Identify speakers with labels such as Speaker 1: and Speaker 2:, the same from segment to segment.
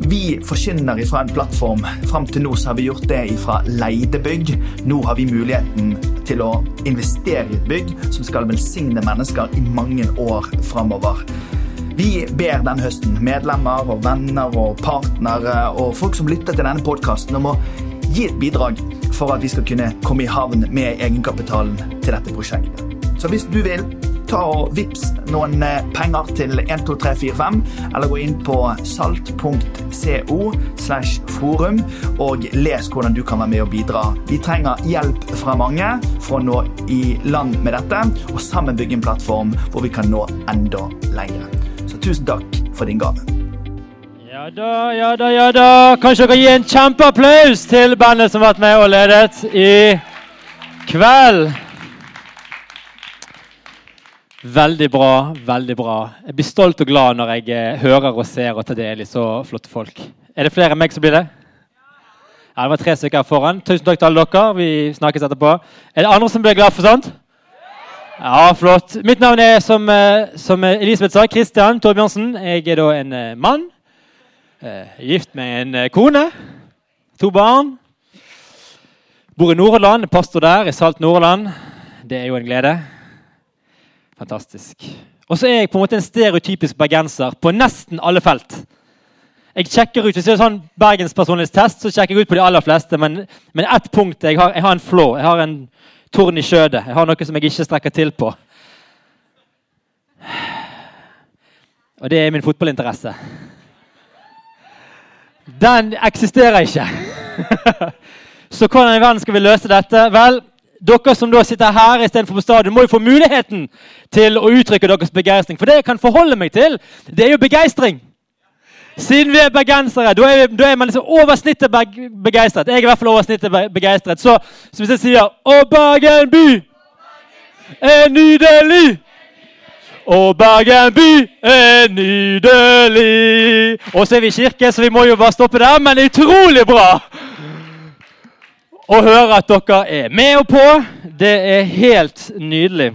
Speaker 1: vi forkynner fra en plattform. Fram til nå har vi gjort det fra leide bygg. Nå har vi muligheten til å investere i et bygg som skal velsigne mennesker i mange år framover. Vi ber denne høsten medlemmer og venner og partnere og folk som lytter til denne podkasten, om å gi et bidrag for at vi skal kunne komme i havn med egenkapitalen til dette prosjektet. Så hvis du vil, ta og vips noen penger til 12345, eller gå inn på salt.co slash forum og les hvordan du kan være med og bidra. Vi trenger hjelp fra mange for å nå i land med dette, og sammen bygge en plattform hvor vi kan nå enda lenger. Så tusen takk for din gave.
Speaker 2: Ja da, ja da, ja da. Kanskje dere gir en kjempeapplaus til bandet som har vært med og ledet i kveld. Veldig bra, veldig bra. Jeg blir stolt og glad når jeg eh, hører og ser og tar del i så flotte folk. Er det flere enn meg som blir det? Ja, Det var tre stykker her foran. Tusen takk til alle dere. Vi snakkes etterpå. Er det andre som blir glad for sånt? Ja, flott. Mitt navn er, som, eh, som Elisabeth sa, Christian Torbjørnsen. Jeg er da en eh, mann. Gift med en kone. To barn. Bor i Nordhordland. Pastor der, i Salt Nordhordland. Det er jo en glede. Fantastisk. Og så er jeg på en måte en stereotypisk bergenser på nesten alle felt. Jeg sjekker ut, Hvis det er sånn bergenspersonlighetstest, så sjekker jeg ut på de aller fleste. Men, men ett punkt jeg har, jeg har en flå. Jeg har en torn i skjødet. Jeg har noe som jeg ikke strekker til på. Og det er min fotballinteresse. Den eksisterer ikke. Så hvordan i verden skal vi løse dette? Vel, dere som da sitter her istedenfor på stadion, må jo få muligheten til å uttrykke deres begeistring. For det jeg kan forholde meg til, det er jo begeistring. Siden vi er bergensere, da er, er man liksom over snittet begeistret. Jeg er i hvert fall over snittet begeistret. Så, så hvis jeg sier 'Å, Bergen by er nydelig'. Og Bergen by er nydelig. Og så er vi i kirke, så vi må jo bare stoppe der, men utrolig bra å høre at dere er med og på. Det er helt nydelig.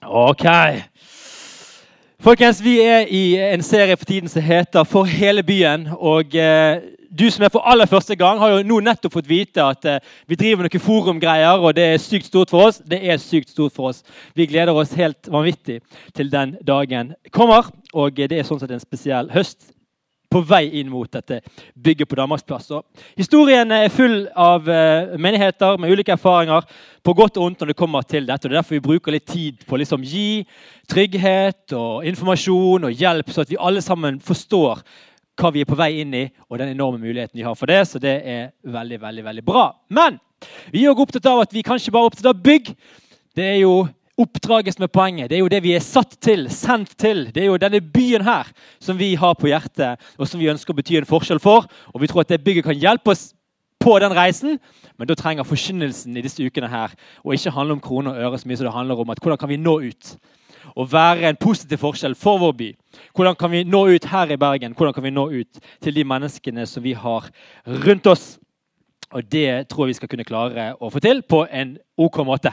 Speaker 2: Ok. Folkens, Vi er i en serie for tiden som heter For hele byen. og eh, Du som er for aller første gang, har jo nå nettopp fått vite at eh, vi driver noen forumgreier, og det er sykt stort for oss. Det er sykt stort for oss. Vi gleder oss helt vanvittig til den dagen kommer. Og det er sånn sett en spesiell høst på vei inn mot dette bygget på Danmarksplass. Historien er full av uh, menigheter med ulike erfaringer på godt og ondt når det kommer til dette. og Det er derfor vi bruker litt tid på å liksom gi trygghet og informasjon og hjelp, så at vi alle sammen forstår hva vi er på vei inn i, og den enorme muligheten vi har for det. Så det er veldig, veldig, veldig bra. Men vi er også opptatt av at vi kanskje bare er opptatt av bygg. Det er jo oppdraget som er poenget. Det er jo det vi er satt til, sendt til. Det er jo denne byen her som vi har på hjertet, og som vi ønsker å bety en forskjell for. Og vi tror at det bygget kan hjelpe oss på den reisen, men da trenger forkynnelsen i disse ukene her å ikke handle om kroner og øre så mye som det handler om at hvordan kan vi nå ut og være en positiv forskjell for vår by. Hvordan kan vi nå ut her i Bergen? Hvordan kan vi nå ut til de menneskene som vi har rundt oss? Og det tror jeg vi skal kunne klare å få til på en OK måte.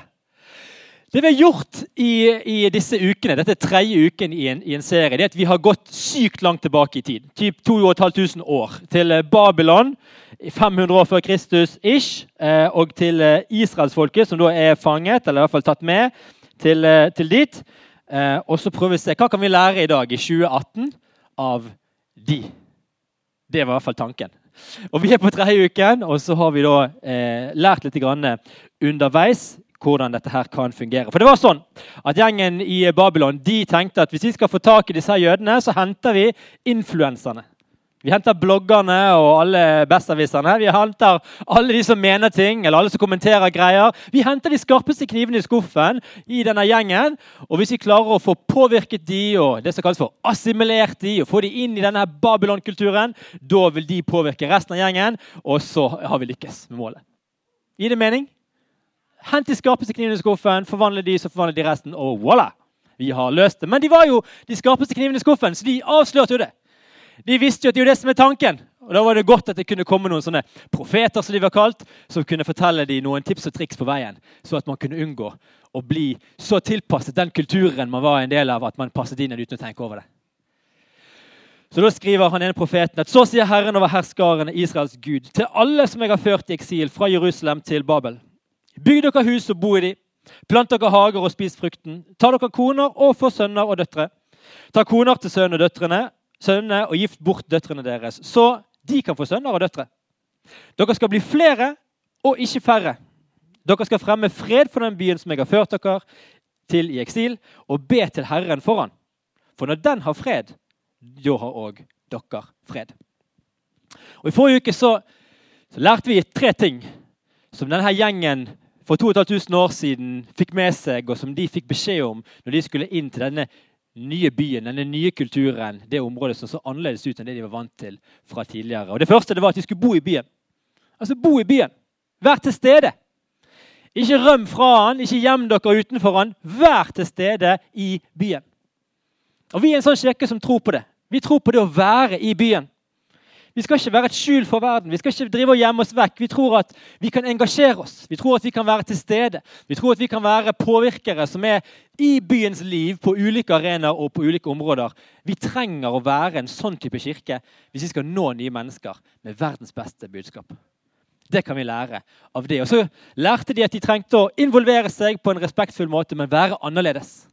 Speaker 2: Det vi har gjort i, i disse ukene, dette er tredje uken i en, i en, serie, det er at vi har gått sykt langt tilbake i tid. Typ 2500 år. Til eh, Babylon, 500 år før Kristus ish. Eh, og til eh, israelsfolket, som da er fanget, eller i hvert fall tatt med til, til dit. Og så prøver vi å se hva kan vi lære i dag, i 2018, av de. Det var i hvert fall tanken. Og Vi er på tredje uken, og så har vi da eh, lært litt underveis hvordan dette her kan fungere. For det var sånn at Gjengen i Babylon de tenkte at hvis vi skal få tak i disse jødene, så henter vi influenserne. Vi henter bloggerne og alle bestaviserne. Vi henter alle de som mener ting, eller alle som kommenterer greier. Vi henter de skarpeste knivene i skuffen i denne gjengen. Og hvis vi klarer å få påvirket de og det som kalles for assimilert de, og få de inn i denne Babylon-kulturen, da vil de påvirke resten av gjengen, og så har vi lykkes med målet. Gir det mening? Hent de skarpeste knivene i skuffen, forvandle de, så forvandler de resten. Og voilà! Vi har løst det. Men de var jo de skarpeste knivene i skuffen, så de avslørte jo det. De visste jo at det er det som er tanken. Og Da var det godt at det kunne komme noen sånne profeter som de var kalt, som kunne fortelle dem noen tips og triks på veien, så at man kunne unngå å bli så tilpasset den kulturen man var en del av, at man passet inn uten å tenke over det. Så Da skriver han ene profeten at så sier Herren over herskarene, Israels Gud, til alle som jeg har ført i eksil fra Jerusalem til Babel. Bygg dere hus og bo i de. Plant dere hager og spis frukten. Ta dere koner og få sønner og døtre. Ta koner til sønnene og døtrene, sønnene og gift bort døtrene deres, så de kan få sønner og døtre. Dere skal bli flere og ikke færre. Dere skal fremme fred for den byen som jeg har ført dere til i eksil, og be til Herren foran. For når den har fred, da har òg dere fred. Og I forrige uke så, så, lærte vi tre ting som denne gjengen for 2500 år siden fikk med seg, og som de fikk beskjed om når de skulle inn til denne nye byen, denne nye kulturen, det området som så annerledes ut enn det de var vant til fra tidligere. Og Det første det var at de skulle bo i byen. Altså bo i byen. Vær til stede. Ikke røm fra han, ikke gjem dere utenfor han. Vær til stede i byen. Og Vi er en sånn kirke som tror på det. Vi tror på det å være i byen. Vi skal ikke være et skjul for verden. Vi skal ikke drive og gjemme oss vekk. Vi tror at vi kan engasjere oss. Vi tror at vi kan være til stede. Vi tror at vi kan være påvirkere som er i byens liv på ulike arenaer og på ulike områder. Vi trenger å være en sånn type kirke hvis vi skal nå nye mennesker med verdens beste budskap. Det kan vi lære av det. Og Så lærte de at de trengte å involvere seg på en respektfull måte, men være annerledes.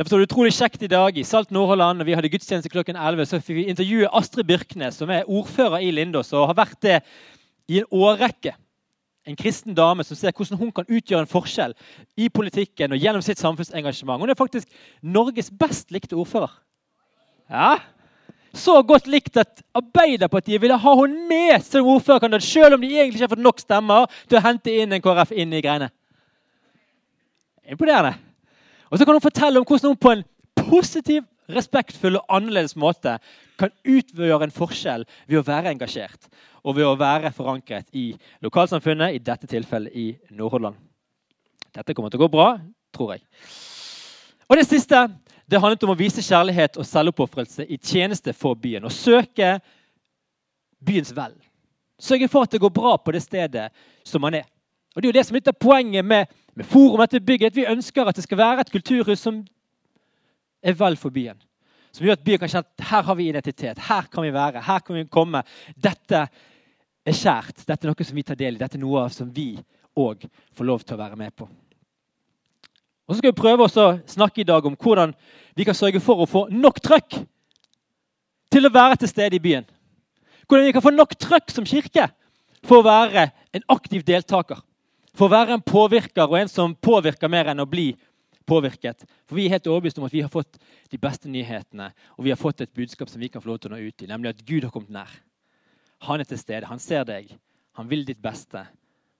Speaker 2: Derfor var det utrolig kjekt i dag i Salt Nordhordland. Vi hadde gudstjeneste klokken 11, så fikk vi intervjue Astrid Byrknes, som er ordfører i Lindås og har vært det i en årrekke. En kristen dame som ser hvordan hun kan utgjøre en forskjell i politikken og gjennom sitt samfunnsengasjement. Hun er faktisk Norges best likte ordfører. Ja, Så godt likt at Arbeiderpartiet ville ha henne med som ordførerkandidat, selv om de egentlig ikke har fått nok stemmer til å hente inn en KrF inn i greiene. Imponerende. Og så kan hun fortelle om hvordan hun på en positiv, respektfull og annerledes måte kan utgjøre en forskjell ved å være engasjert og ved å være forankret i lokalsamfunnet, i dette tilfellet i Nordhordland. Dette kommer til å gå bra, tror jeg. Og det siste det handlet om å vise kjærlighet og selvoppofrelse i tjeneste for byen. Og søke byens vel. Sørge for at det går bra på det stedet som man er. Og Det er jo det som er litt av poenget med med Forum etter bygget. Vi ønsker at det skal være et kulturhus som er vel for byen. Som gjør at byen kan kjenne at her har vi identitet, her kan vi være, her kan vi komme. Dette er kjært. Dette er noe som vi tar del i. Dette er noe som vi òg får lov til å være med på. Og så skal vi prøve å snakke i dag om hvordan vi kan sørge for å få nok trøkk til å være til stede i byen. Hvordan vi kan få nok trøkk som kirke for å være en aktiv deltaker. For å være en påvirker og en som påvirker mer enn å bli påvirket. For vi er helt overbevist om at vi har fått de beste nyhetene og vi har fått et budskap som vi kan få lov til å nå ut i, nemlig at Gud har kommet nær. Han er til stede. Han ser deg. Han vil ditt beste.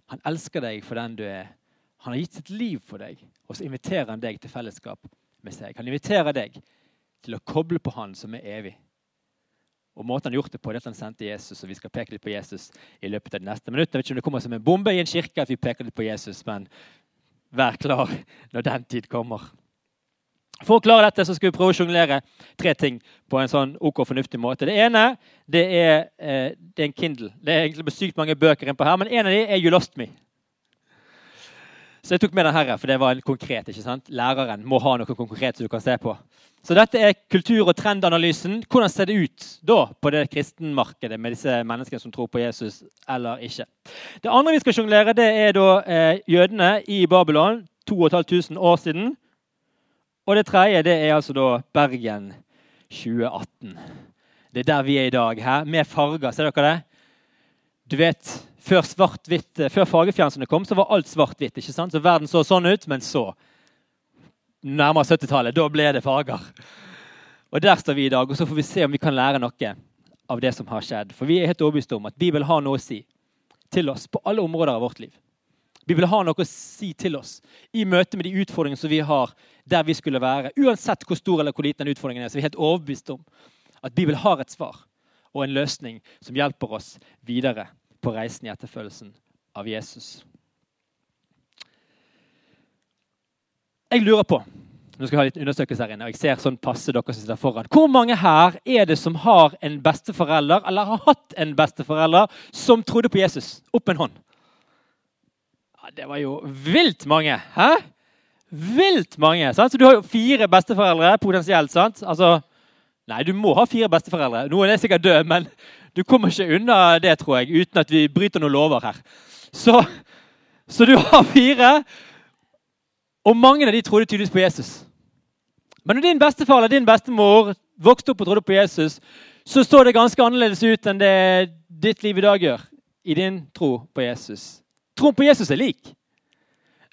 Speaker 2: Han elsker deg for den du er. Han har gitt sitt liv for deg, og så inviterer han deg til fellesskap med seg. Han inviterer deg til å koble på Han som er evig. Og måten han gjort det på, det at han sendte Jesus, og vi skal peke litt på Jesus i løpet av de neste minuttene. Jeg vet ikke om det kommer som en bombe i en kirke at vi peker litt på Jesus, men vær klar når den tid kommer. For å klare dette så skal vi prøve å sjonglere tre ting på en sånn ok fornuftig måte. Det ene det er, eh, det er en Kindle. Det er egentlig sykt mange bøker innpå her, men en av dem er You Lost Me. Så jeg tok med den her, for det var en konkret. ikke sant? Læreren må ha noe konkret som du kan se på. Så dette er kultur- og trendanalysen. Hvordan ser det ut da på det kristenmarkedet med disse menneskene som tror på Jesus eller ikke? Det andre vi skal sjonglere, det er da eh, jødene i Babylon 2500 år siden. Og det tredje det er altså da Bergen 2018. Det er der vi er i dag. her, Med farger. Ser dere det? Du vet, Før, før fargefjernsynet kom, så var alt svart-hvitt. ikke sant? Så Verden så sånn ut, men så nærmere 70-tallet. Da ble det farger. Og Der står vi i dag, og så får vi se om vi kan lære noe av det som har skjedd. For vi er helt overbevist om at Bibelen har noe å si til oss på alle områder av vårt liv. Bibelen har noe å si til oss i møte med de utfordringene som vi har der vi skulle være. Uansett hvor stor eller hvor liten den utfordringen er, så vi er helt overbevist om at Bibelen har et svar og en løsning som hjelper oss videre på reisen i etterfølgelsen av Jesus. Jeg lurer på nå skal jeg ha litt undersøkelse her inne, og jeg ser sånn passe dere som sitter foran. Hvor mange her er det som har en besteforelder, eller har hatt en besteforelder, som trodde på Jesus? Opp en hånd. Ja, det var jo vilt mange. Hæ? Vilt mange. sant? Så du har jo fire besteforeldre potensielt. sant? Altså, Nei, du må ha fire besteforeldre. Noen er sikkert døde, men du kommer ikke unna det, tror jeg, uten at vi bryter noen lover her. Så, så du har fire, og mange av de trodde tydeligvis på Jesus. Men når din bestefar eller din bestemor vokste opp og trodde på Jesus, så står det ganske annerledes ut enn det ditt liv i dag gjør i din tro på Jesus. Troen på Jesus er lik.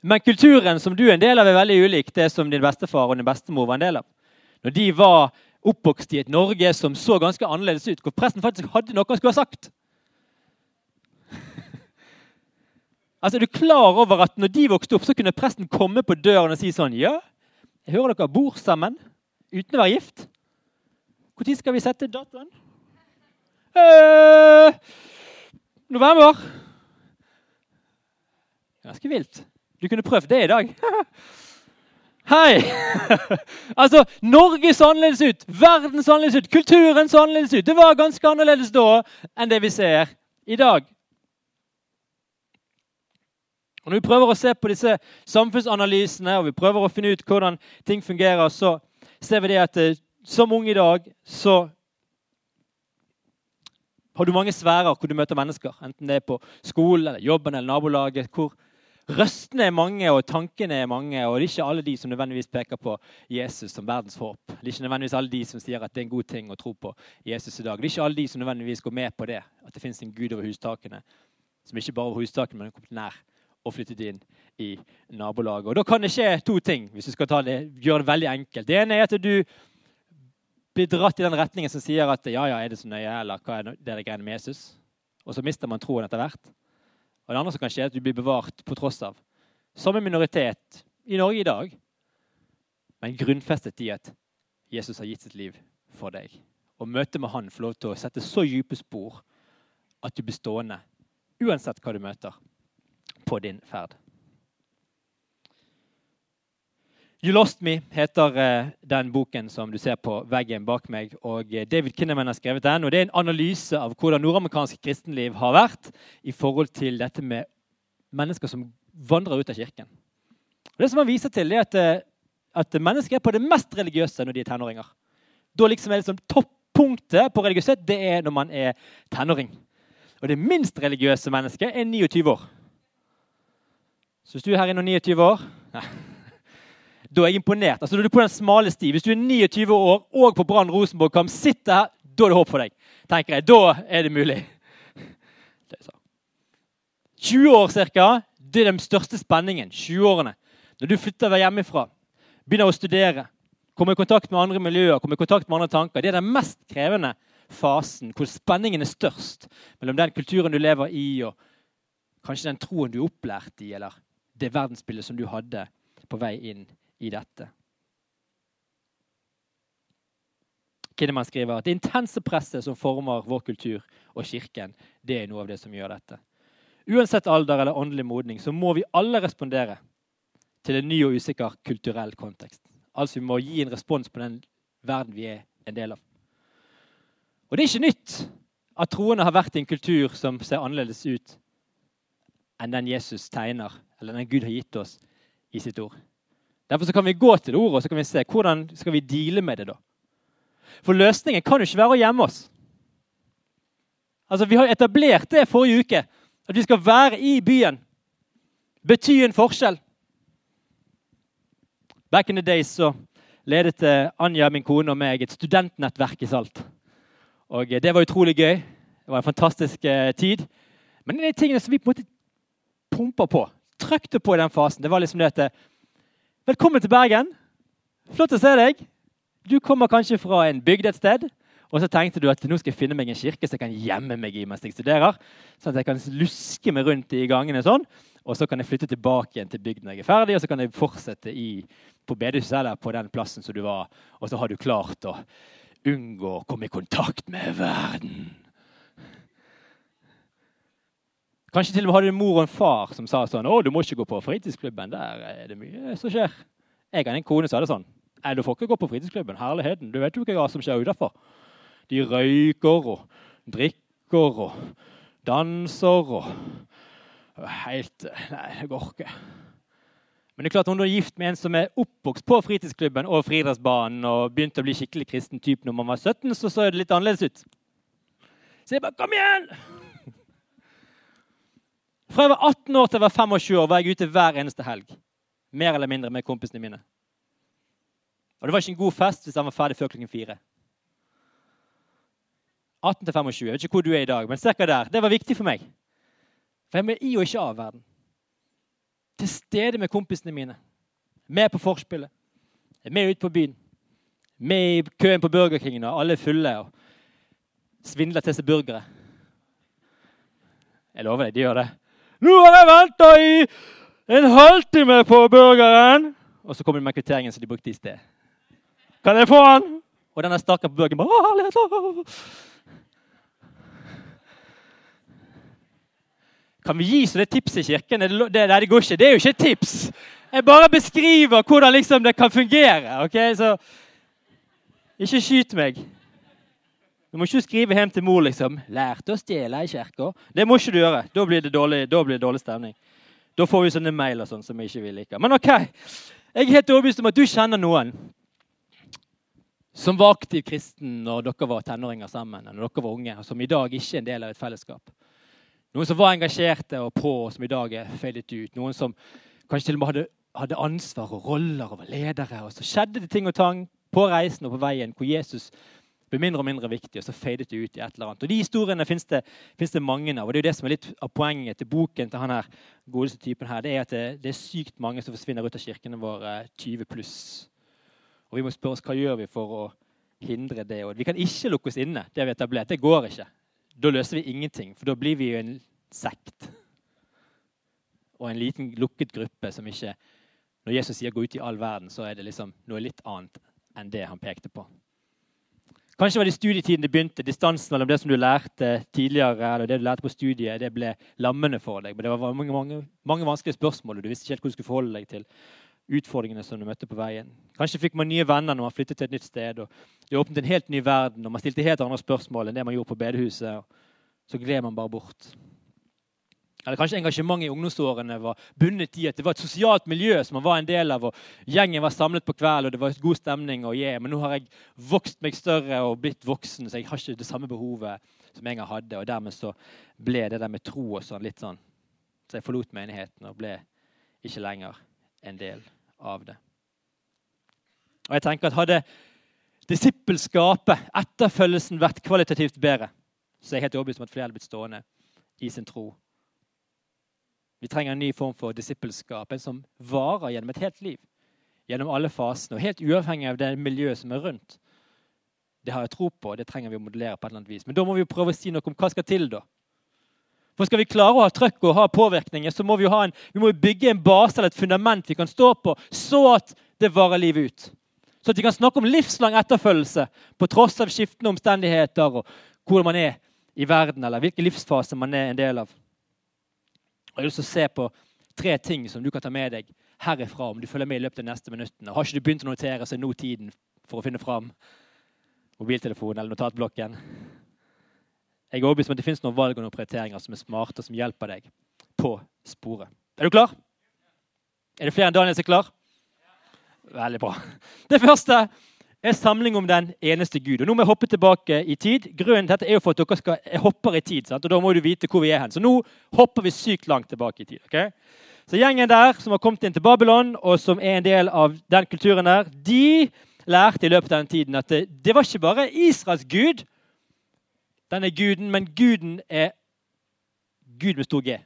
Speaker 2: Men kulturen som du er en del av, er veldig ulik det som din bestefar og din bestemor var en del av. Når de var oppvokst i et Norge som så ganske annerledes ut, hvor presten faktisk hadde noe han skulle ha sagt. altså, Er du klar over at når de vokste opp, så kunne presten komme på døren og si sånn Ja, jeg hører dere bor sammen uten å være gift. Når skal vi sette datoen? Eh, november. Ganske vilt. Du kunne prøvd det i dag. Hei! altså, Norge så annerledes ut, verden så annerledes ut, kulturen så annerledes ut. Det var ganske annerledes da enn det vi ser i dag. Og Når vi prøver å se på disse samfunnsanalysene og vi prøver å finne ut hvordan ting fungerer, så ser vi det at eh, som ung i dag så har du mange sfærer hvor du møter mennesker. Enten det er på skolen, eller jobben eller nabolaget. hvor Røstene er mange, og tankene er mange. Og det er ikke alle de som nødvendigvis peker på Jesus som verdens håp. Det er ikke nødvendigvis alle de som sier at det er en god ting å tro på Jesus i dag. Det er ikke alle de som nødvendigvis går med på det, at det fins en gud over hustakene. Som ikke bare over hustakene, men kommet nær og flyttet inn i nabolaget. Og Da kan det skje to ting. hvis du skal det, gjøre det veldig enkelt. Det ene er at du blir dratt i den retningen som sier at ja, ja, er det så nøye, eller hva er det det greiene med Jesus? Og så mister man troen etter hvert. Og det andre som kan skje, er at du blir bevart på tross av. Som en minoritet i Norge i dag, men grunnfestet i at Jesus har gitt sitt liv for deg. Og møtet med han får lov til å sette så dype spor at du blir stående uansett hva du møter på din ferd. You Lost Me heter eh, den boken som du ser på veggen bak meg. og eh, David Kinnaman har skrevet den, og Det er en analyse av hvordan nordamerikansk kristenliv har vært i forhold til dette med mennesker som vandrer ut av kirken. Og det som han viser til, er at, eh, at mennesker er på det mest religiøse når de er tenåringer. Da liksom er liksom Toppunktet på religiøsitet det er når man er tenåring. Og det minst religiøse mennesket er 29 år. Så du er her inne 29 år nei, Da er jeg imponert. Altså, du er på den smale sti. Hvis du er 29 år og på Brann Rosenborg kan sitte her, da er det håp for deg. tenker jeg. Da er det mulig. 20 år ca. Det er den største spenningen. 20-årene. Når du flytter hjemmefra, begynner å studere, kommer i kontakt med andre miljøer, kommer i kontakt med andre tanker. Det er den mest krevende fasen, hvor spenningen er størst mellom den kulturen du lever i, og kanskje den troen du er opplært i, eller det verdensbildet som du hadde på vei inn i dette. Kinnemann skriver at det intense presset som former vår kultur og Kirken, det er noe av det som gjør dette. Uansett alder eller åndelig modning så må vi alle respondere til en ny og usikker kulturell kontekst. Altså Vi må gi en respons på den verden vi er en del av. Og Det er ikke nytt at troende har vært i en kultur som ser annerledes ut enn den Jesus tegner, eller den Gud har gitt oss i sitt ord. Derfor kan vi gå til det ordet og så kan vi se hvordan skal vi deale med det. da. For løsningen kan jo ikke være å gjemme oss. Altså, Vi har etablert det forrige uke, at vi skal være i byen. Bety en forskjell. Back in the days så ledet eh, Anja, min kone, og meg et studentnettverk i Salt. Og eh, Det var utrolig gøy. Det var en fantastisk eh, tid. Men en av de tingene som vi på en måte pumpa på. Trykte på i den fasen. Det var liksom det at Velkommen til Bergen. Flott å se deg. Du kommer kanskje fra en bygd et sted. Og så tenkte du at nå skal jeg finne meg en kirke som jeg kan gjemme meg i mens jeg studerer. Sånn at jeg kan luske meg rundt i gangene sånn. Og så kan jeg flytte tilbake igjen til bygden når jeg er ferdig, og så kan jeg fortsette i, på bedehuset eller på den plassen som du var. Og så har du klart å unngå å komme i kontakt med verden. Kanskje til og med hadde en mor og en far som sa sånn 'Å, du må ikke gå på fritidsklubben. Der er det mye som skjer.' Jeg hadde en kone som er det sånn. Nei, du får ikke gå på fritidsklubben. Herligheten. Du vet jo hva som skjer utafor.' De røyker og drikker og danser og Helt Nei, jeg går ikke. Men det er klart, du er gift med en som er oppvokst på fritidsklubben og friidrettsbanen og begynte å bli skikkelig kristen type når man var 17, så så det litt annerledes ut. Så jeg bare Kom igjen! Fra jeg var 18 år til jeg var 25 år, var jeg ute hver eneste helg. Mer eller mindre med kompisene mine. Og det var ikke en god fest hvis han var ferdig før klokken fire. 18 til 25. Jeg vet ikke hvor du er i dag, men cirka der. Det var viktig for meg. For jeg er i og ikke av verden. Til stede med kompisene mine. Med på forspillet. Med ut på byen. Med i køen på Burger King når alle er fulle og svindler til seg burgere. Jeg lover deg, de gjør det. 'Nå har jeg venta i en halvtime på burgeren!' Og så kommer de med kvitteringen som de brukte i sted. 'Kan jeg få den?' Og denne stakkaren på burgeren bare Kan vi gi så det tipset i kirken? Det, det, det, går ikke. Det er jo ikke et tips. Jeg bare beskriver hvordan liksom det kan fungere. ok? Så ikke skyt meg. Du må ikke skrive hjem til mor liksom 'Lærte å stjele i kirka'. Det må ikke du gjøre. Da blir det dårlig, da blir det dårlig stemning. Da får vi sånne mail og sånn som vi ikke vil like. Men ok, jeg er helt overbevist om at du kjenner noen som var aktiv kristen når dere var tenåringer sammen, når dere var unge, og som i dag ikke er en del av et fellesskap. Noen som var engasjerte og på, og som i dag er fadet ut. Noen som kanskje til og med hadde, hadde ansvar og roller og var ledere. Og så skjedde det ting og tang på reisen og på veien hvor Jesus ble mindre og mindre viktig, og så fadet det ut i et eller annet. Og De historiene fins det, det, mange av. og Det er jo det som er litt av poenget til boken til han her, godeste typen her, det er at det, det er sykt mange som forsvinner ut av kirkene våre 20 pluss. Og vi må spørre oss hva gjør vi for å hindre det. Og vi kan ikke lukke oss inne. Det vi etablert. Det går ikke. Da løser vi ingenting, for da blir vi jo en sekt. Og en liten lukket gruppe som ikke Når Jesus sier 'gå ut i all verden', så er det liksom noe litt annet enn det han pekte på. Kanskje var det studietiden det begynte. Distansen mellom det som du lærte tidligere, eller det du lærte på studiet, det ble lammende for deg. Men det var mange, mange, mange vanskelige spørsmål, og du visste ikke helt hvor du skulle forholde deg til utfordringene som du møtte på veien. Kanskje fikk man nye venner når man flyttet til et nytt sted. og Det åpnet en helt ny verden, og man stilte helt andre spørsmål enn det man gjorde på bedehuset. og Så gled man bare bort. Eller kanskje engasjementet i ungdomsårene var bundet i at det var et sosialt miljø som man var en del av. og Gjengen var samlet på kveld, og det var god stemning. og yeah, Men nå har jeg vokst meg større og blitt voksen, så jeg har ikke det samme behovet som jeg hadde. Og dermed så ble det der med tro og sånn litt sånn Så jeg forlot menigheten og ble ikke lenger en del av det. Og jeg tenker at Hadde disippelskapet, etterfølgelsen, vært kvalitativt bedre, så er jeg helt overbevist om at flere hadde blitt stående i sin tro vi trenger en ny form for disippelskap, en som varer gjennom et helt liv. Gjennom alle fasene, og helt uavhengig av det miljøet som er rundt. Det har jeg tro på, og det trenger vi å modellere på et eller annet vis. Men da må vi jo prøve å si noe om hva skal til, da. For Skal vi klare å ha trøkk og ha påvirkninger, så må vi, en, vi må bygge en base eller et fundament vi kan stå på, så at det varer livet ut. Så at vi kan snakke om livslang etterfølgelse på tross av skiftende omstendigheter og hvor man er i verden, eller hvilken livsfase man er en del av. Jeg har lyst til å se på tre ting som du kan ta med deg herifra om du følger med i løpet av de neste minuttene. Har ikke du begynt å notere, så er nå tiden for å finne fram mobiltelefonen eller notatblokken. Jeg er overbevist om at det finnes noen valg og noen prioriteringer som er smarte og som hjelper deg på sporet. Er du klar? Er det flere enn Daniel som er klar? Veldig bra. Det første er samling om den eneste Gud. Og Nå må jeg hoppe tilbake i tid. Grunnen til dette er jo for at dere skal, hopper i tid. Sant? og Da må du vite hvor vi er hen. Så nå hopper vi sykt langt tilbake i tid. Okay? Så Gjengen der som har kommet inn til Babylon, og som er en del av den kulturen der, de lærte i løpet av den tiden at det, det var ikke bare Israels gud, denne guden, men guden er Gud med stor G.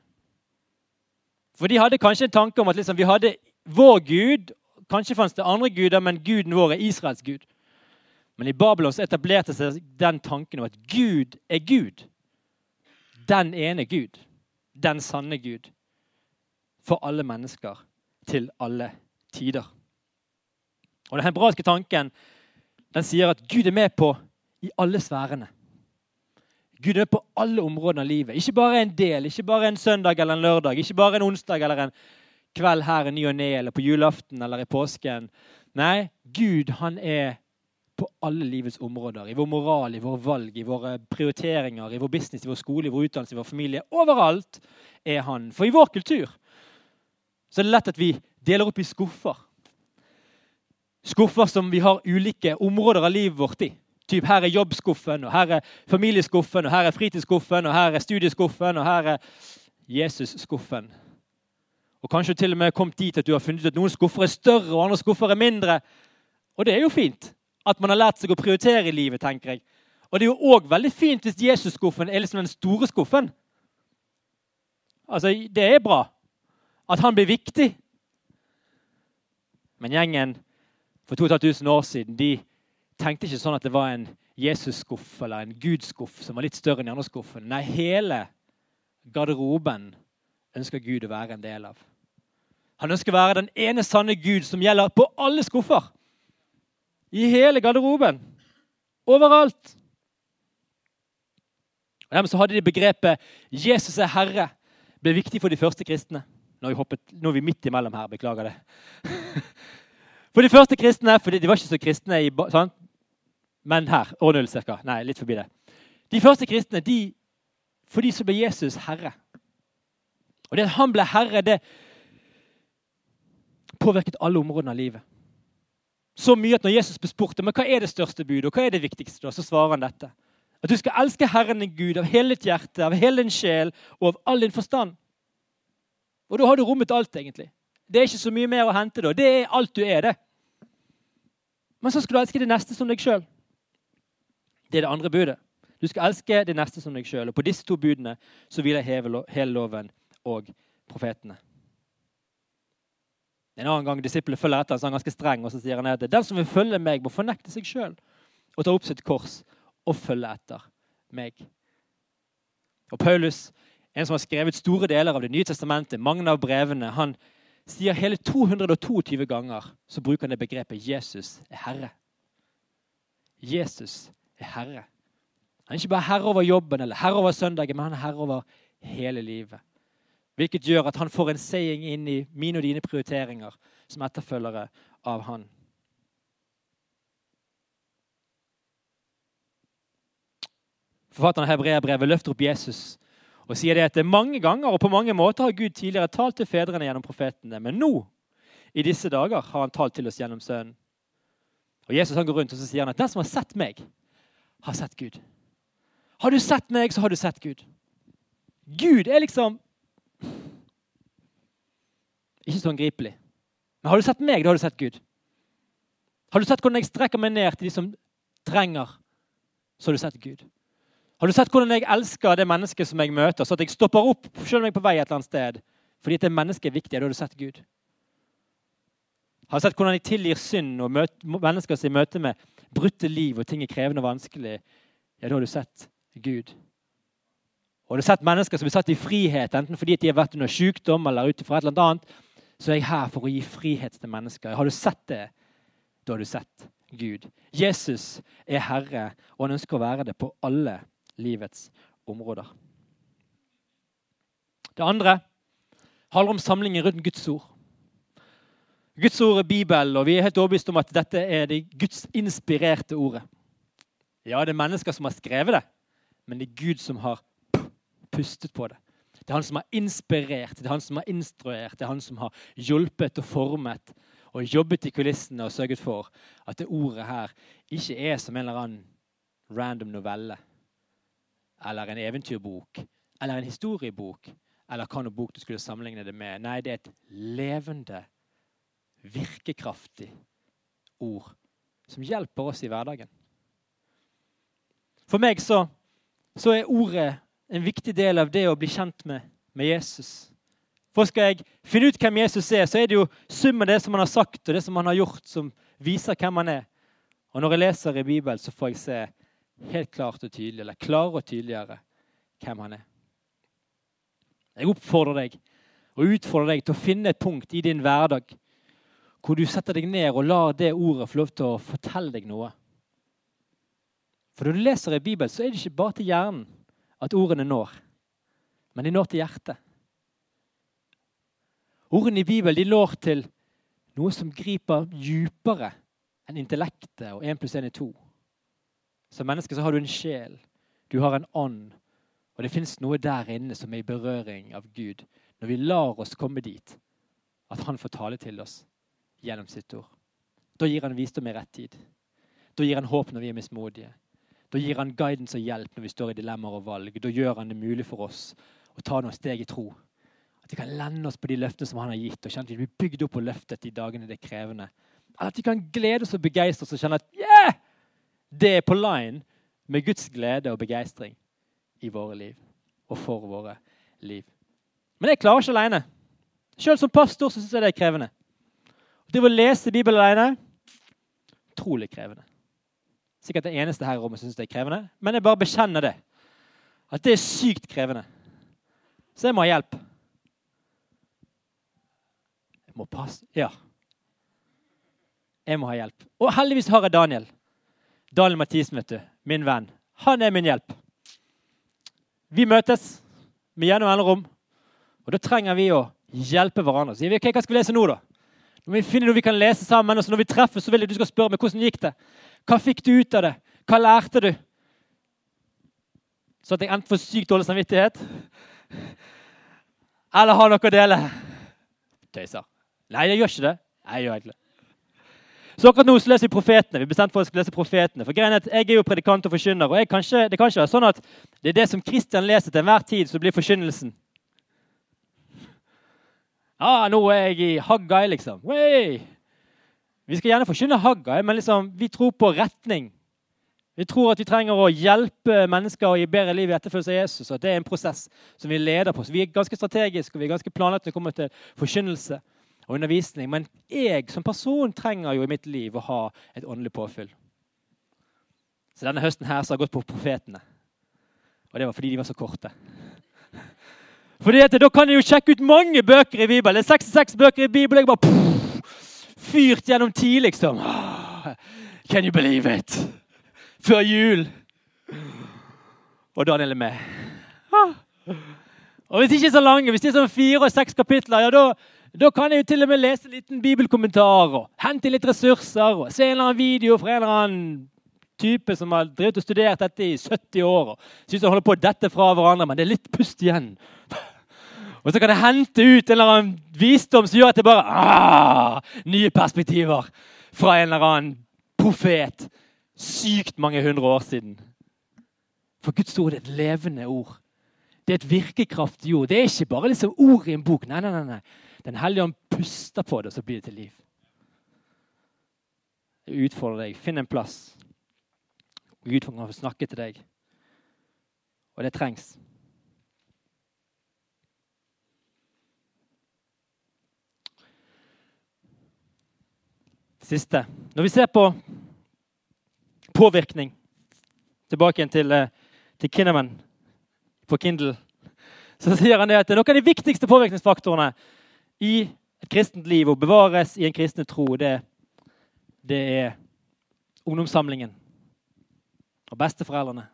Speaker 2: For de hadde kanskje en tanke om at liksom, vi hadde vår gud, Kanskje fantes det andre guder, men guden vår er Israels gud. Men i Babylon så etablerte seg den tanken om at Gud er Gud. Den ene Gud. Den sanne Gud. For alle mennesker til alle tider. Og Den hebraiske tanken den sier at Gud er med på i alle sfærene. Gud er med på alle områdene av livet. Ikke bare en del, ikke bare en søndag eller en lørdag, ikke bare en onsdag eller en kveld her i ny og ne, eller på julaften eller i påsken. Nei, Gud han er på alle livets områder. I vår moral, i våre valg, i våre prioriteringer, i vår business, i vår skole, i vår utdannelse, i vår familie. Overalt er han. For i vår kultur så er det lett at vi deler opp i skuffer. Skuffer som vi har ulike områder av livet vårt i. Typ, her er jobbskuffen, og her er familieskuffen, og her er fritidsskuffen, og her er studieskuffen, og her er Jesus-skuffen. Og kanskje til og med kommet dit at du har funnet ut at noen skuffer er større, og andre skuffer er mindre. Og det er jo fint at man har lært seg å prioritere i livet, tenker jeg. Og det er jo òg veldig fint hvis Jesus-skuffen er liksom den store skuffen. Altså, Det er bra at han blir viktig. Men gjengen for 2500 år siden de tenkte ikke sånn at det var en Jesus-skuff eller en Gud-skuff som var litt større enn de andre skuffene. Nei, hele garderoben ønsker Gud å være en del av. Han ønsker å være den ene sanne Gud som gjelder på alle skuffer. I hele garderoben. Overalt. Og Dermed så hadde de begrepet 'Jesus er Herre' ble viktig for de første kristne. Nå er vi, hoppet, nå er vi midt imellom her. Beklager det. For de første kristne, for de var ikke så kristne i, sant? Men her. År null cirka. Nei, litt forbi det. De første kristne, de, for de så ble Jesus herre. Og det at han ble herre, det påvirket alle områdene av livet. Så mye at når Jesus ble spurt men hva er det største budet, og hva er det viktigste, da, så svarer han dette. At du skal elske Herren din Gud av hele ditt hjerte, av hele din sjel og av all din forstand. Og da har du rommet alt, egentlig. Det er ikke så mye mer å hente da. Det er alt du er, det. Men så skal du elske det neste som deg sjøl. Det er det andre budet. Du skal elske det neste som deg sjøl. Og på disse to budene så hviler hele loven og profetene. En annen gang disiplene følger etter, så er han ganske streng, og så sier han at den som vil følge meg, må fornekte seg sjøl og ta opp sitt kors og følge etter meg. Og Paulus, en som har skrevet store deler av Det nye testamentet, mange av brevene, han sier hele 222 ganger så bruker han det begrepet 'Jesus er Herre'. Jesus er Herre. Han er ikke bare herre over jobben eller herre over søndagen, men han er herre over hele livet. Hvilket gjør at han får en saying inn i mine og dine prioriteringer som etterfølgere av han. Forfatteren av Hebreabrevet løfter opp Jesus og sier det at mange ganger og på mange måter har Gud tidligere talt til fedrene gjennom profetene. Men nå, i disse dager, har han talt til oss gjennom Sønnen. Og Jesus han går rundt og så sier han at den som har sett meg, har sett Gud. Har du sett meg, så har du sett Gud. Gud er liksom ikke så angripelig. Men har du sett meg, da har du sett Gud. Har du sett hvordan jeg strekker meg ned til de som trenger, så har du sett Gud. Har du sett hvordan jeg elsker det mennesket som jeg møter, så at jeg stopper opp selv om jeg er på vei et eller annet sted? Fordi at det mennesket er viktig. Da har du sett Gud. Har du sett hvordan jeg tilgir synd og møte, mennesker i møte med brutte liv og ting er krevende og vanskelig? Ja, da har du sett Gud. Og du har sett mennesker som blir satt i frihet, enten fordi de har vært under sykdom eller ut fra et eller annet, så er jeg her for å gi frihet til mennesker. Har du sett det, da har du sett Gud. Jesus er Herre, og han ønsker å være det på alle livets områder. Det andre handler om samlingen rundt Guds ord. Guds ord er Bibelen, og vi er helt overbevist om at dette er det Guds inspirerte ordet. Ja, det er mennesker som har skrevet det, men det er Gud som har pustet på det. Det er han som har inspirert, det er han som har instruert, det er han som har hjulpet og formet og jobbet i kulissene og sørget for at det ordet her ikke er som en eller annen random novelle eller en eventyrbok eller en historiebok eller hva noe bok du skulle sammenligne det med. Nei, det er et levende, virkekraftig ord som hjelper oss i hverdagen. For meg så, så er ordet en viktig del av det å bli kjent med, med Jesus. For skal jeg finne ut hvem Jesus er, så er det jo summen av det som han har sagt og det som han har gjort, som viser hvem han er. Og når jeg leser i Bibelen, så får jeg se helt klart og tydelig, eller klarere og tydeligere hvem han er. Jeg oppfordrer deg og utfordrer deg til å finne et punkt i din hverdag hvor du setter deg ned og lar det ordet få lov til å fortelle deg noe. For når du leser i Bibelen, så er det ikke bare til hjernen at ordene når. Men de når til hjertet. Ordene i Bibelen de når til noe som griper djupere enn intellektet og én pluss én er to. Som menneske så har du en sjel, du har en ånd, og det fins noe der inne som er i berøring av Gud. Når vi lar oss komme dit, at Han får tale til oss gjennom sitt ord. Da gir han visdom i rett tid. Da gir han håp når vi er mismodige. Da gir han guidance og hjelp når vi står i dilemmaer og valg. Da gjør han det mulig for oss å ta noen steg i tro. At vi kan lende oss på de løftene som han har gitt, og kjenne at vi blir bygd opp på løftet de dagene det er krevende. Eller at vi kan glede oss og begeistre oss og kjenne at yeah! det er på line med Guds glede og begeistring i våre liv og for våre liv. Men jeg klarer ikke alene. Sjøl som pastor så syns jeg det er krevende. Det å lese Bibelen alene utrolig krevende. Sikkert det eneste her i rommet syns det er krevende, men jeg bare bekjenner det. At det er sykt krevende. Så jeg må ha hjelp. Jeg må passe Ja. Jeg må ha hjelp. Og heldigvis har jeg Daniel. Daniel Mathisen, vet du. Min venn. Han er min hjelp. Vi møtes med gjennom mellomrom, og da trenger vi å hjelpe hverandre. Så sier vi, ok, Hva skal vi lese nå, da? Når vi finner noe vi kan lese sammen, og så når vi treffes, så vil jeg du skal spørre meg hvordan gikk det. Hva fikk du ut av det? Hva lærte du? Så at jeg enten får sykt dårlig samvittighet eller har noe å dele. Tøyser. Nei, jeg gjør ikke det. Jeg gjør egentlig Så akkurat nå så leser vi profetene. Vi bestemte for å lese profetene. For greien er at Jeg er jo predikant og forkynner, og kanskje, det kan ikke være sånn at det er det som Kristian leser til enhver tid, som blir forkynnelsen. Ah, nå er jeg i Haggai, liksom. Wey! Vi skal gjerne forkynne Haggai, men liksom, vi tror på retning. Vi tror at vi trenger å hjelpe mennesker å gi bedre liv i etterfølgelse av Jesus. at Det er en prosess som vi leder på. Så Vi er ganske strategiske og vi er ganske planlagt når det kommer til forkynnelse og undervisning. Men jeg som person trenger jo i mitt liv å ha et åndelig påfyll. Så denne høsten her så har jeg gått på profetene. Og det var fordi de var så korte. Fordi at Da kan jeg jo sjekke ut mange bøker i Bibelen. Det er 66 bøker i Bibelen. Jeg bare pff, Fyrt gjennom ti, liksom. Can you believe it? Før jul. Og Daniel er med. Og Hvis ikke så lange, hvis det er sånn fire og seks kapitler, ja, da, da kan jeg jo til og med lese en liten bibelkommentar og hente litt ressurser og se en eller annen video fra en eller annen type som har drevet og studert dette i 70 år. og synes han holder på å dette fra hverandre, men det er litt pust igjen. Og så kan jeg hente ut en eller annen visdom som gjør at det bare ah, Nye perspektiver fra en eller annen profet sykt mange hundre år siden. For Guds ord er et levende ord. Det er et virkekraftig ord. Det er ikke bare liksom ord i en bok. Nei, nei, nei. Den hellige ånd puster på det, og så blir det til liv. Jeg utfordrer deg. Finn en plass. Gud kan få snakke til deg. Og det trengs. Siste. Når vi ser på påvirkning Tilbake igjen til, eh, til Kinnaman på Kindle. Så sier han det at noen av de viktigste påvirkningsfaktorene i et kristent liv og bevares i en kristen tro, det, det er ungdomssamlingen og besteforeldrene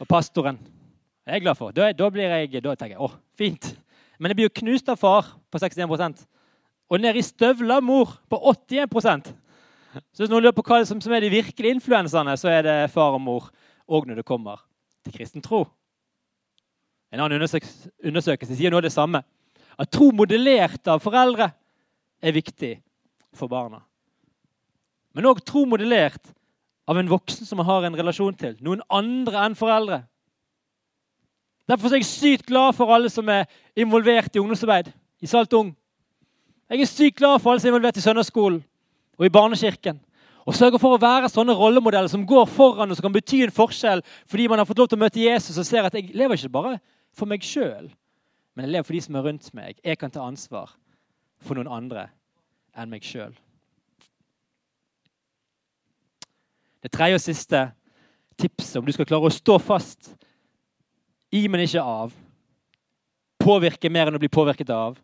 Speaker 2: og pastoren. Det er jeg glad for. Da, da, blir jeg, da tenker jeg å, fint. Men jeg blir jo knust av far på 61 og ned i støvla mor på 81% Så hvis noen lurer på hva som, er de virkelige influenserne, så er det far og mor òg når det kommer til kristen tro. En annen undersøkelse sier noe av det samme. At tro modellert av foreldre er viktig for barna. Men òg tro modellert av en voksen som man har en relasjon til. Noen andre enn foreldre. Derfor er jeg sykt glad for alle som er involvert i ungdomsarbeid i Salt Ung. Jeg er sykt glad for alle som er involvert i søndagsskolen og i barnekirken. Og sørger for å være sånne rollemodeller som går foran og som kan bety en forskjell fordi man har fått lov til å møte Jesus og ser at jeg lever ikke bare for meg sjøl, men jeg lever for de som er rundt meg. Jeg kan ta ansvar for noen andre enn meg sjøl. Det tredje og siste tipset om du skal klare å stå fast i, men ikke av, påvirke mer enn å bli påvirket av,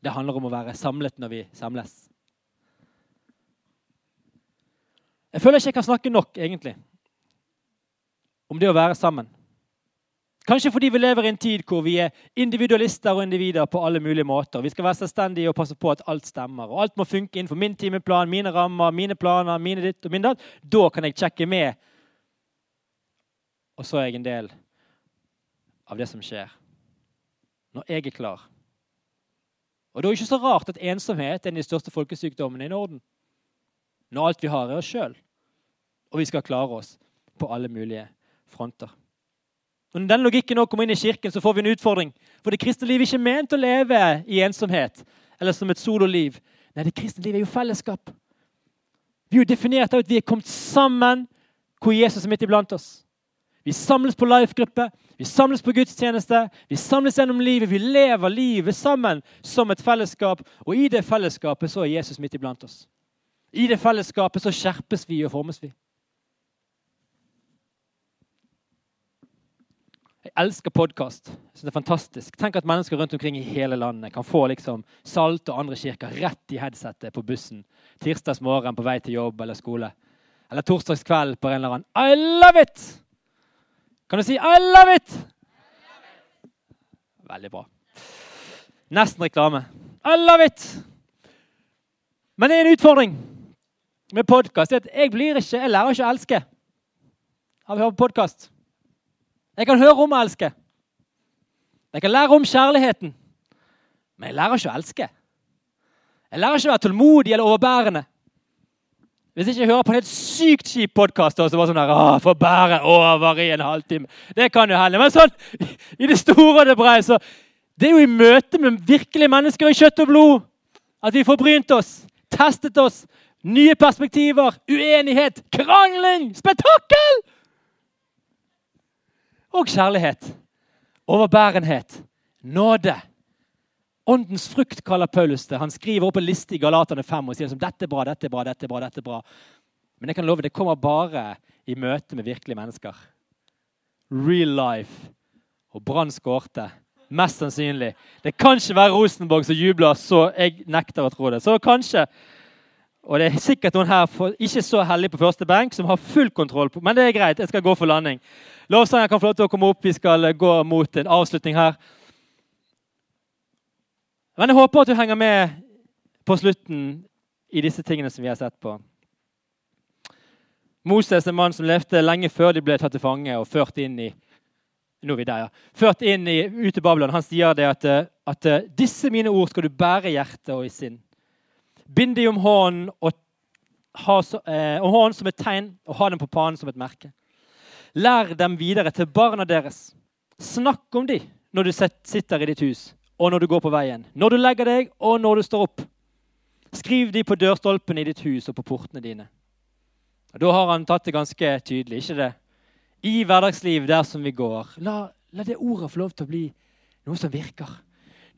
Speaker 2: det handler om å være samlet når vi samles. Jeg føler ikke jeg kan snakke nok egentlig om det å være sammen. Kanskje fordi vi lever i en tid hvor vi er individualister og individer på alle mulige måter. Vi skal være selvstendige og passe på at alt stemmer. Og alt må funke innenfor min timeplan, mine rammer, mine planer, mine ditt og min datt. Da kan jeg sjekke med. Og så er jeg en del av det som skjer. Når jeg er klar. Og det er ikke så rart at ensomhet er en av de største folkesykdommene i Norden. Når alt vi har, er oss sjøl. Og vi skal klare oss på alle mulige fronter. Når den logikken nå kommer inn i kirken, så får vi en utfordring. For det kristne liv er ikke ment å leve i ensomhet eller som et sololiv. Nei, det kristne liv er jo fellesskap. Vi er jo definert av at vi er kommet sammen hvor Jesus er midt iblant oss. Vi samles på life-gruppe, vi samles på gudstjeneste, vi samles gjennom livet. Vi lever livet sammen som et fellesskap, og i det fellesskapet så er Jesus midt iblant oss. I det fellesskapet så skjerpes vi og formes vi. Jeg elsker podkast. Det er fantastisk. Tenk at mennesker rundt omkring i hele landet kan få liksom Salt og andre kirker rett i headsetet på bussen tirsdags morgen på vei til jobb eller skole. Eller torsdagskveld på en eller annen I love it! Kan du si I love it? Veldig bra. Nesten reklame. I love it! Men det er en utfordring med podkast. Jeg, blir ikke, jeg lærer ikke å elske av å høre på podkast. Jeg kan høre om å elske. Jeg kan lære om kjærligheten. Men jeg lærer ikke å elske. Jeg lærer ikke å være tålmodig eller overbærende. Hvis ikke jeg hører på en helt sykt kjip podkast så bare sånn der, å, får bære over i en halvtime Det kan jo hende. Men sånn, i det store og det brede så Det er jo i møte med virkelige mennesker i kjøtt og blod at vi får oss, testet oss, nye perspektiver, uenighet, krangling, spetakkel! og kjærlighet. Overbærenhet. Nåde. Åndens frukt kaller Paulus det. Han skriver opp en liste i Galaterne 5 og sier som dette er bra, dette er bra, dette er bra. dette er bra. Men jeg kan love, det kommer bare i møte med virkelige mennesker. Real life. Og Brann skårte. Mest sannsynlig. Det kan ikke være Rosenborg som jubler, så jeg nekter å tro det. Så kanskje og det er sikkert noen her ikke så heldig på første benk som har full kontroll. på, Men det er greit. Jeg skal gå for landing. Lovsangeren kan få lov til å komme opp. Vi skal gå mot en avslutning her. Men jeg håper at du henger med på slutten i disse tingene som vi har sett på. Moses, en mann som levde lenge før de ble tatt til fange og ført inn i nå er vi der, ja. Ført inn i, ut til Babylon. Han sier det at, at, disse mine ord skal du bære i hjertet og i sinn. Bind dem om hånden, og ha, eh, om som et tegn og ha dem på panen som et merke. Lær dem videre til barna deres. Snakk om dem når du sitter i ditt hus, og når du går på veien. Når du legger deg, og når du står opp. Skriv de på dørstolpene i ditt hus og på portene dine. Og Da har han tatt det ganske tydelig. ikke det? I hverdagsliv der som vi går, la, la det ordet få lov til å bli noe som virker.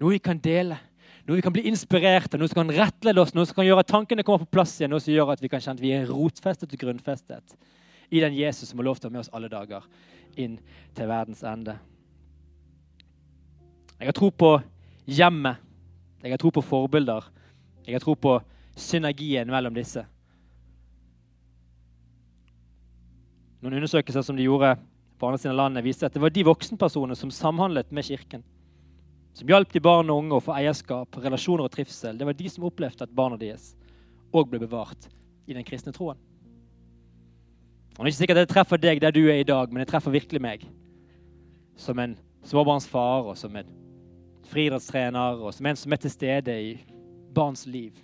Speaker 2: Noe vi kan dele. Noe vi kan bli inspirert av, noe som kan rettlede oss, noe som kan gjøre at tankene kommer på plass igjen, noe som gjør at vi kan kjenne at vi er rotfestet og grunnfestet i den Jesus som har lov til å ha med oss alle dager inn til verdens ende. Jeg har tro på hjemmet. Jeg har tro på forbilder. Jeg har tro på synergien mellom disse. Noen undersøkelser som de gjorde på andre siden av landet, viste at det var de voksenpersonene som samhandlet med Kirken. Som hjalp de barn og unge å få eierskap, relasjoner og trivsel. Det var de som opplevde at barna deres òg ble bevart i den kristne troen. Og Det er ikke sikkert det treffer deg der du er i dag, men det treffer virkelig meg. Som en småbarnsfar og som en friidrettstrener og som en som er til stede i barns liv.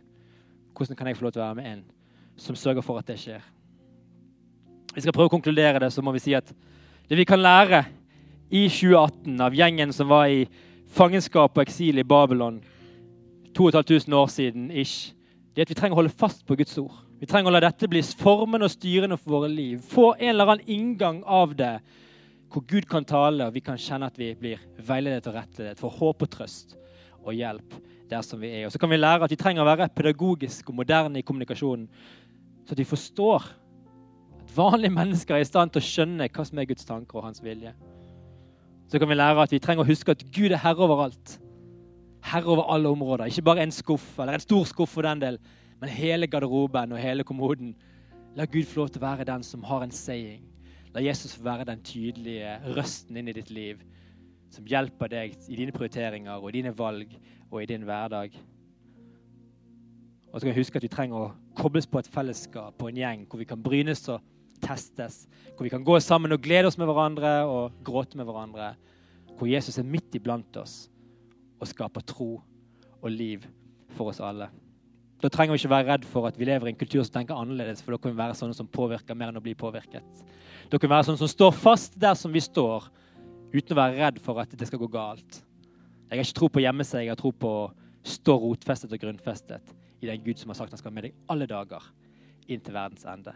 Speaker 2: Hvordan kan jeg få lov til å være med en som sørger for at det skjer? Vi skal prøve å konkludere det, så må vi si at det vi kan lære i 2018 av gjengen som var i fangenskap og eksil i Babylon 2500 år siden, ish, det er at vi trenger å holde fast på Guds ord. Vi trenger å la dette bli formen og styrende for våre liv. Få en eller annen inngang av det hvor Gud kan tale, og vi kan kjenne at vi blir veiledet og rettledet. For håp og trøst og hjelp der som vi er. Og så kan vi lære at vi trenger å være pedagogisk og moderne i kommunikasjonen, så at vi forstår at vanlige mennesker er i stand til å skjønne hva som er Guds tanker og hans vilje. Så kan vi lære at vi trenger å huske at Gud er herre overalt. Herre over alle områder. Ikke bare en skuff eller en stor skuff for den del, men hele garderoben og hele kommoden. La Gud få lov til å være den som har en saying. La Jesus være den tydelige røsten inn i ditt liv som hjelper deg i dine prioriteringer og i dine valg og i din hverdag. Og så kan vi huske at vi trenger å kobles på et fellesskap, på en gjeng, hvor vi kan brynes og testes. Hvor vi kan gå sammen og glede oss med hverandre og gråte med hverandre. Hvor Jesus er midt iblant oss og skaper tro og liv for oss alle. Da trenger vi ikke være redd for at vi lever i en kultur som tenker annerledes, for da kan vi være sånne som påvirker mer enn å bli påvirket. Kan vi være sånne som står fast der som vi står, uten å være redd for at det skal gå galt. Jeg har ikke tro på å gjemme seg, jeg har tro på å stå rotfestet og grunnfestet i den Gud som har sagt han skal være med deg alle dager inn til verdens ende.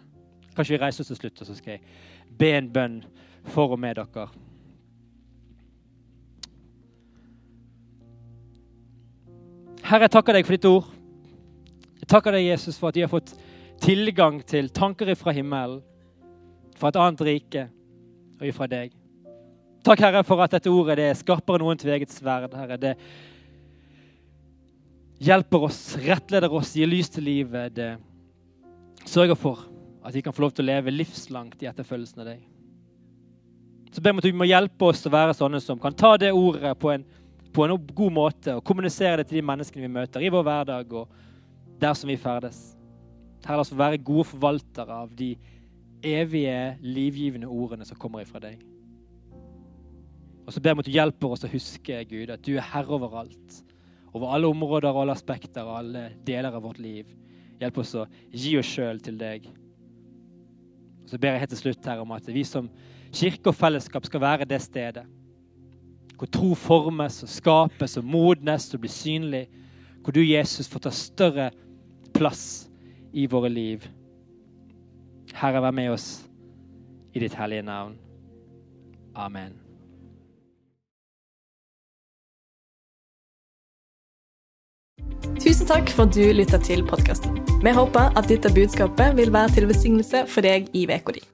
Speaker 2: Kanskje vi reiser oss til slutt, og så skal jeg be en bønn for og med dere. Herre, jeg takker deg for ditt ord. Jeg takker deg, Jesus, for at de har fått tilgang til tanker fra himmelen, fra et annet rike og ifra deg. Takk, Herre, for at dette ordet det er skarpere enn noen tveget sverd. Herre. Det hjelper oss, rettleder oss, gir lys til livet. Det sørger for at vi kan få lov til å leve livslangt i etterfølgelsen av deg. Så ber vi at du må hjelpe oss å være sånne som kan ta det ordet på en, på en god måte og kommunisere det til de menneskene vi møter i vår hverdag og der som vi ferdes. Herre, la oss være gode forvaltere av de evige, livgivende ordene som kommer ifra deg. Og så ber vi at du hjelper oss å huske, Gud, at du er herre overalt. Over alle områder og alle aspekter og alle deler av vårt liv. Hjelp oss å gi oss sjøl til deg. Og så ber jeg helt til slutt her om at vi som kirke og fellesskap skal være det stedet hvor tro formes og skapes og modnes og blir synlig. Hvor du, Jesus, får ta større plass i våre liv. Herre, vær med oss i ditt hellige navn. Amen.
Speaker 3: Tusen takk for at du lytta til podkasten. Vi håper at dette budskapet vil være til velsignelse for deg i uka di.